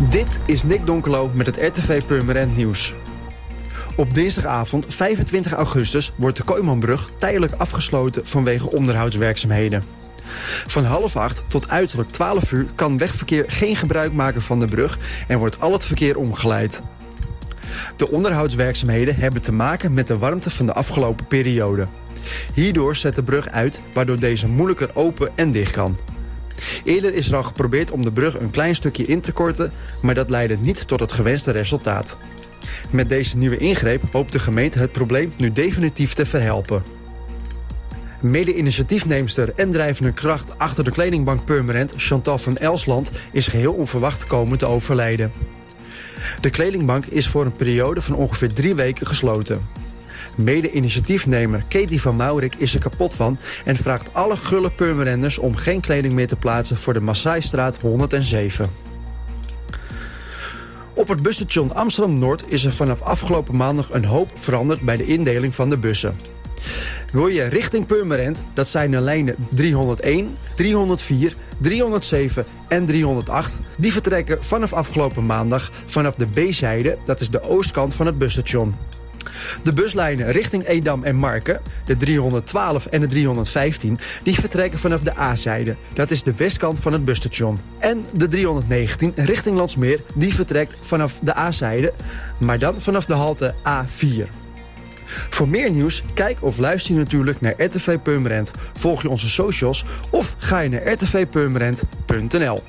Dit is Nick Donkelo met het RTV Purmerend Nieuws. Op dinsdagavond 25 augustus wordt de Kooimanbrug tijdelijk afgesloten vanwege onderhoudswerkzaamheden. Van half acht tot uiterlijk 12 uur kan wegverkeer geen gebruik maken van de brug en wordt al het verkeer omgeleid. De onderhoudswerkzaamheden hebben te maken met de warmte van de afgelopen periode. Hierdoor zet de brug uit, waardoor deze moeilijker open en dicht kan. Eerder is er al geprobeerd om de brug een klein stukje in te korten, maar dat leidde niet tot het gewenste resultaat. Met deze nieuwe ingreep hoopt de gemeente het probleem nu definitief te verhelpen. Mede-initiatiefneemster en drijvende kracht achter de kledingbank Permanent, Chantal van Elsland, is geheel onverwacht komen te overlijden. De kledingbank is voor een periode van ongeveer drie weken gesloten. Mede-initiatiefnemer Katie van Maurik is er kapot van en vraagt alle gulle Purmerenders om geen kleding meer te plaatsen voor de Massaistraat 107. Op het busstation Amsterdam-Noord is er vanaf afgelopen maandag een hoop veranderd bij de indeling van de bussen. Wil je richting Purmerend, dat zijn de lijnen 301, 304, 307 en 308... die vertrekken vanaf afgelopen maandag vanaf de B-zijde, dat is de oostkant van het busstation. De buslijnen richting Edam en Marken, de 312 en de 315, die vertrekken vanaf de A-zijde. Dat is de westkant van het busstation. En de 319 richting Landsmeer, die vertrekt vanaf de A-zijde, maar dan vanaf de halte A4. Voor meer nieuws, kijk of luister je natuurlijk naar RTV Purmerend. Volg je onze socials of ga je naar rtvpurmerend.nl.